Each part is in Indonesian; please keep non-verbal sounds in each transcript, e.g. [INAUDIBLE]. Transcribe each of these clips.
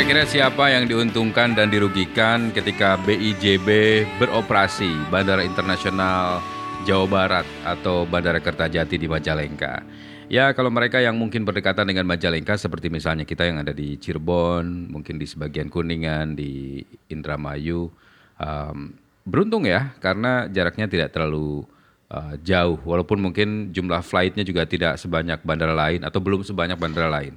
kira-kira siapa yang diuntungkan dan dirugikan ketika BIJB beroperasi Bandara Internasional Jawa Barat atau Bandara Kertajati di Majalengka? Ya, kalau mereka yang mungkin berdekatan dengan Majalengka seperti misalnya kita yang ada di Cirebon, mungkin di sebagian Kuningan, di Indramayu, um, beruntung ya karena jaraknya tidak terlalu uh, jauh walaupun mungkin jumlah flightnya juga tidak sebanyak bandara lain atau belum sebanyak bandara lain.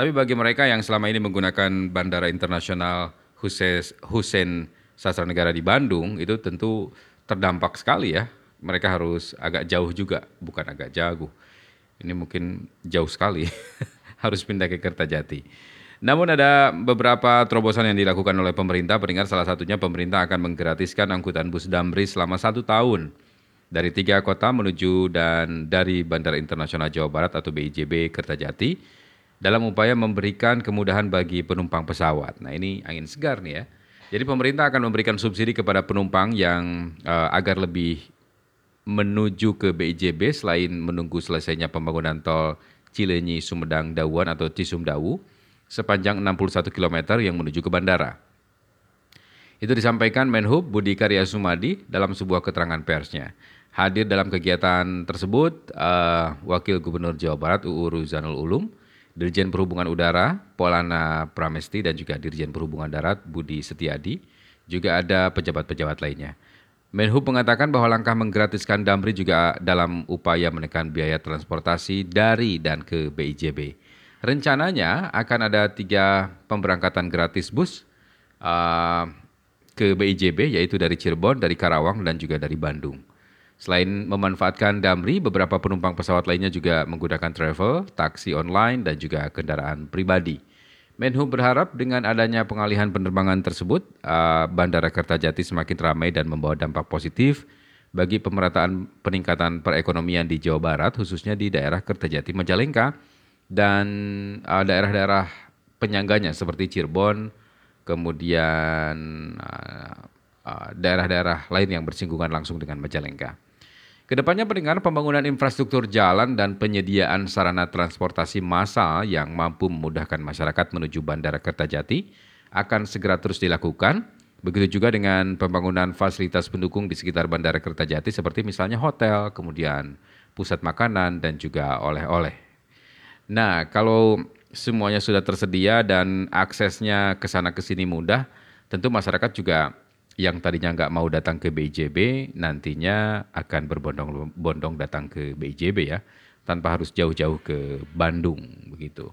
Tapi bagi mereka yang selama ini menggunakan Bandara Internasional Hussein Sastra Negara di Bandung itu tentu terdampak sekali ya. Mereka harus agak jauh juga, bukan agak jauh. Ini mungkin jauh sekali, [LAUGHS] harus pindah ke Kertajati. Namun ada beberapa terobosan yang dilakukan oleh pemerintah. Peringat salah satunya pemerintah akan menggratiskan angkutan bus Damri selama satu tahun dari tiga kota menuju dan dari Bandara Internasional Jawa Barat atau BIJB Kertajati dalam upaya memberikan kemudahan bagi penumpang pesawat. Nah ini angin segar nih ya. Jadi pemerintah akan memberikan subsidi kepada penumpang yang uh, agar lebih menuju ke BIJB selain menunggu selesainya pembangunan tol Cilenyi Sumedang Dawuan atau Cisumdawu sepanjang 61 km yang menuju ke bandara. Itu disampaikan Menhub Budi Karya Sumadi dalam sebuah keterangan persnya. Hadir dalam kegiatan tersebut uh, Wakil Gubernur Jawa Barat UU Ruzanul Ulum, Dirjen Perhubungan Udara Polana Pramesti dan juga Dirjen Perhubungan Darat Budi Setiadi, juga ada pejabat-pejabat lainnya. Menhub mengatakan bahwa langkah menggratiskan Damri juga dalam upaya menekan biaya transportasi dari dan ke BIJB. Rencananya akan ada tiga pemberangkatan gratis bus uh, ke BIJB yaitu dari Cirebon, dari Karawang, dan juga dari Bandung. Selain memanfaatkan Damri, beberapa penumpang pesawat lainnya juga menggunakan travel, taksi online, dan juga kendaraan pribadi. Menhub berharap dengan adanya pengalihan penerbangan tersebut, uh, Bandara Kertajati semakin ramai dan membawa dampak positif bagi pemerataan peningkatan perekonomian di Jawa Barat, khususnya di daerah Kertajati Majalengka dan uh, daerah-daerah penyangganya seperti Cirebon, kemudian uh, daerah-daerah lain yang bersinggungan langsung dengan Majalengka. Ke depannya pendengar pembangunan infrastruktur jalan dan penyediaan sarana transportasi massal yang mampu memudahkan masyarakat menuju Bandara Kertajati akan segera terus dilakukan. Begitu juga dengan pembangunan fasilitas pendukung di sekitar Bandara Kertajati seperti misalnya hotel, kemudian pusat makanan dan juga oleh-oleh. Nah, kalau semuanya sudah tersedia dan aksesnya ke sana ke sini mudah, tentu masyarakat juga yang tadinya nggak mau datang ke BIJB nantinya akan berbondong-bondong datang ke BIJB ya tanpa harus jauh-jauh ke Bandung begitu.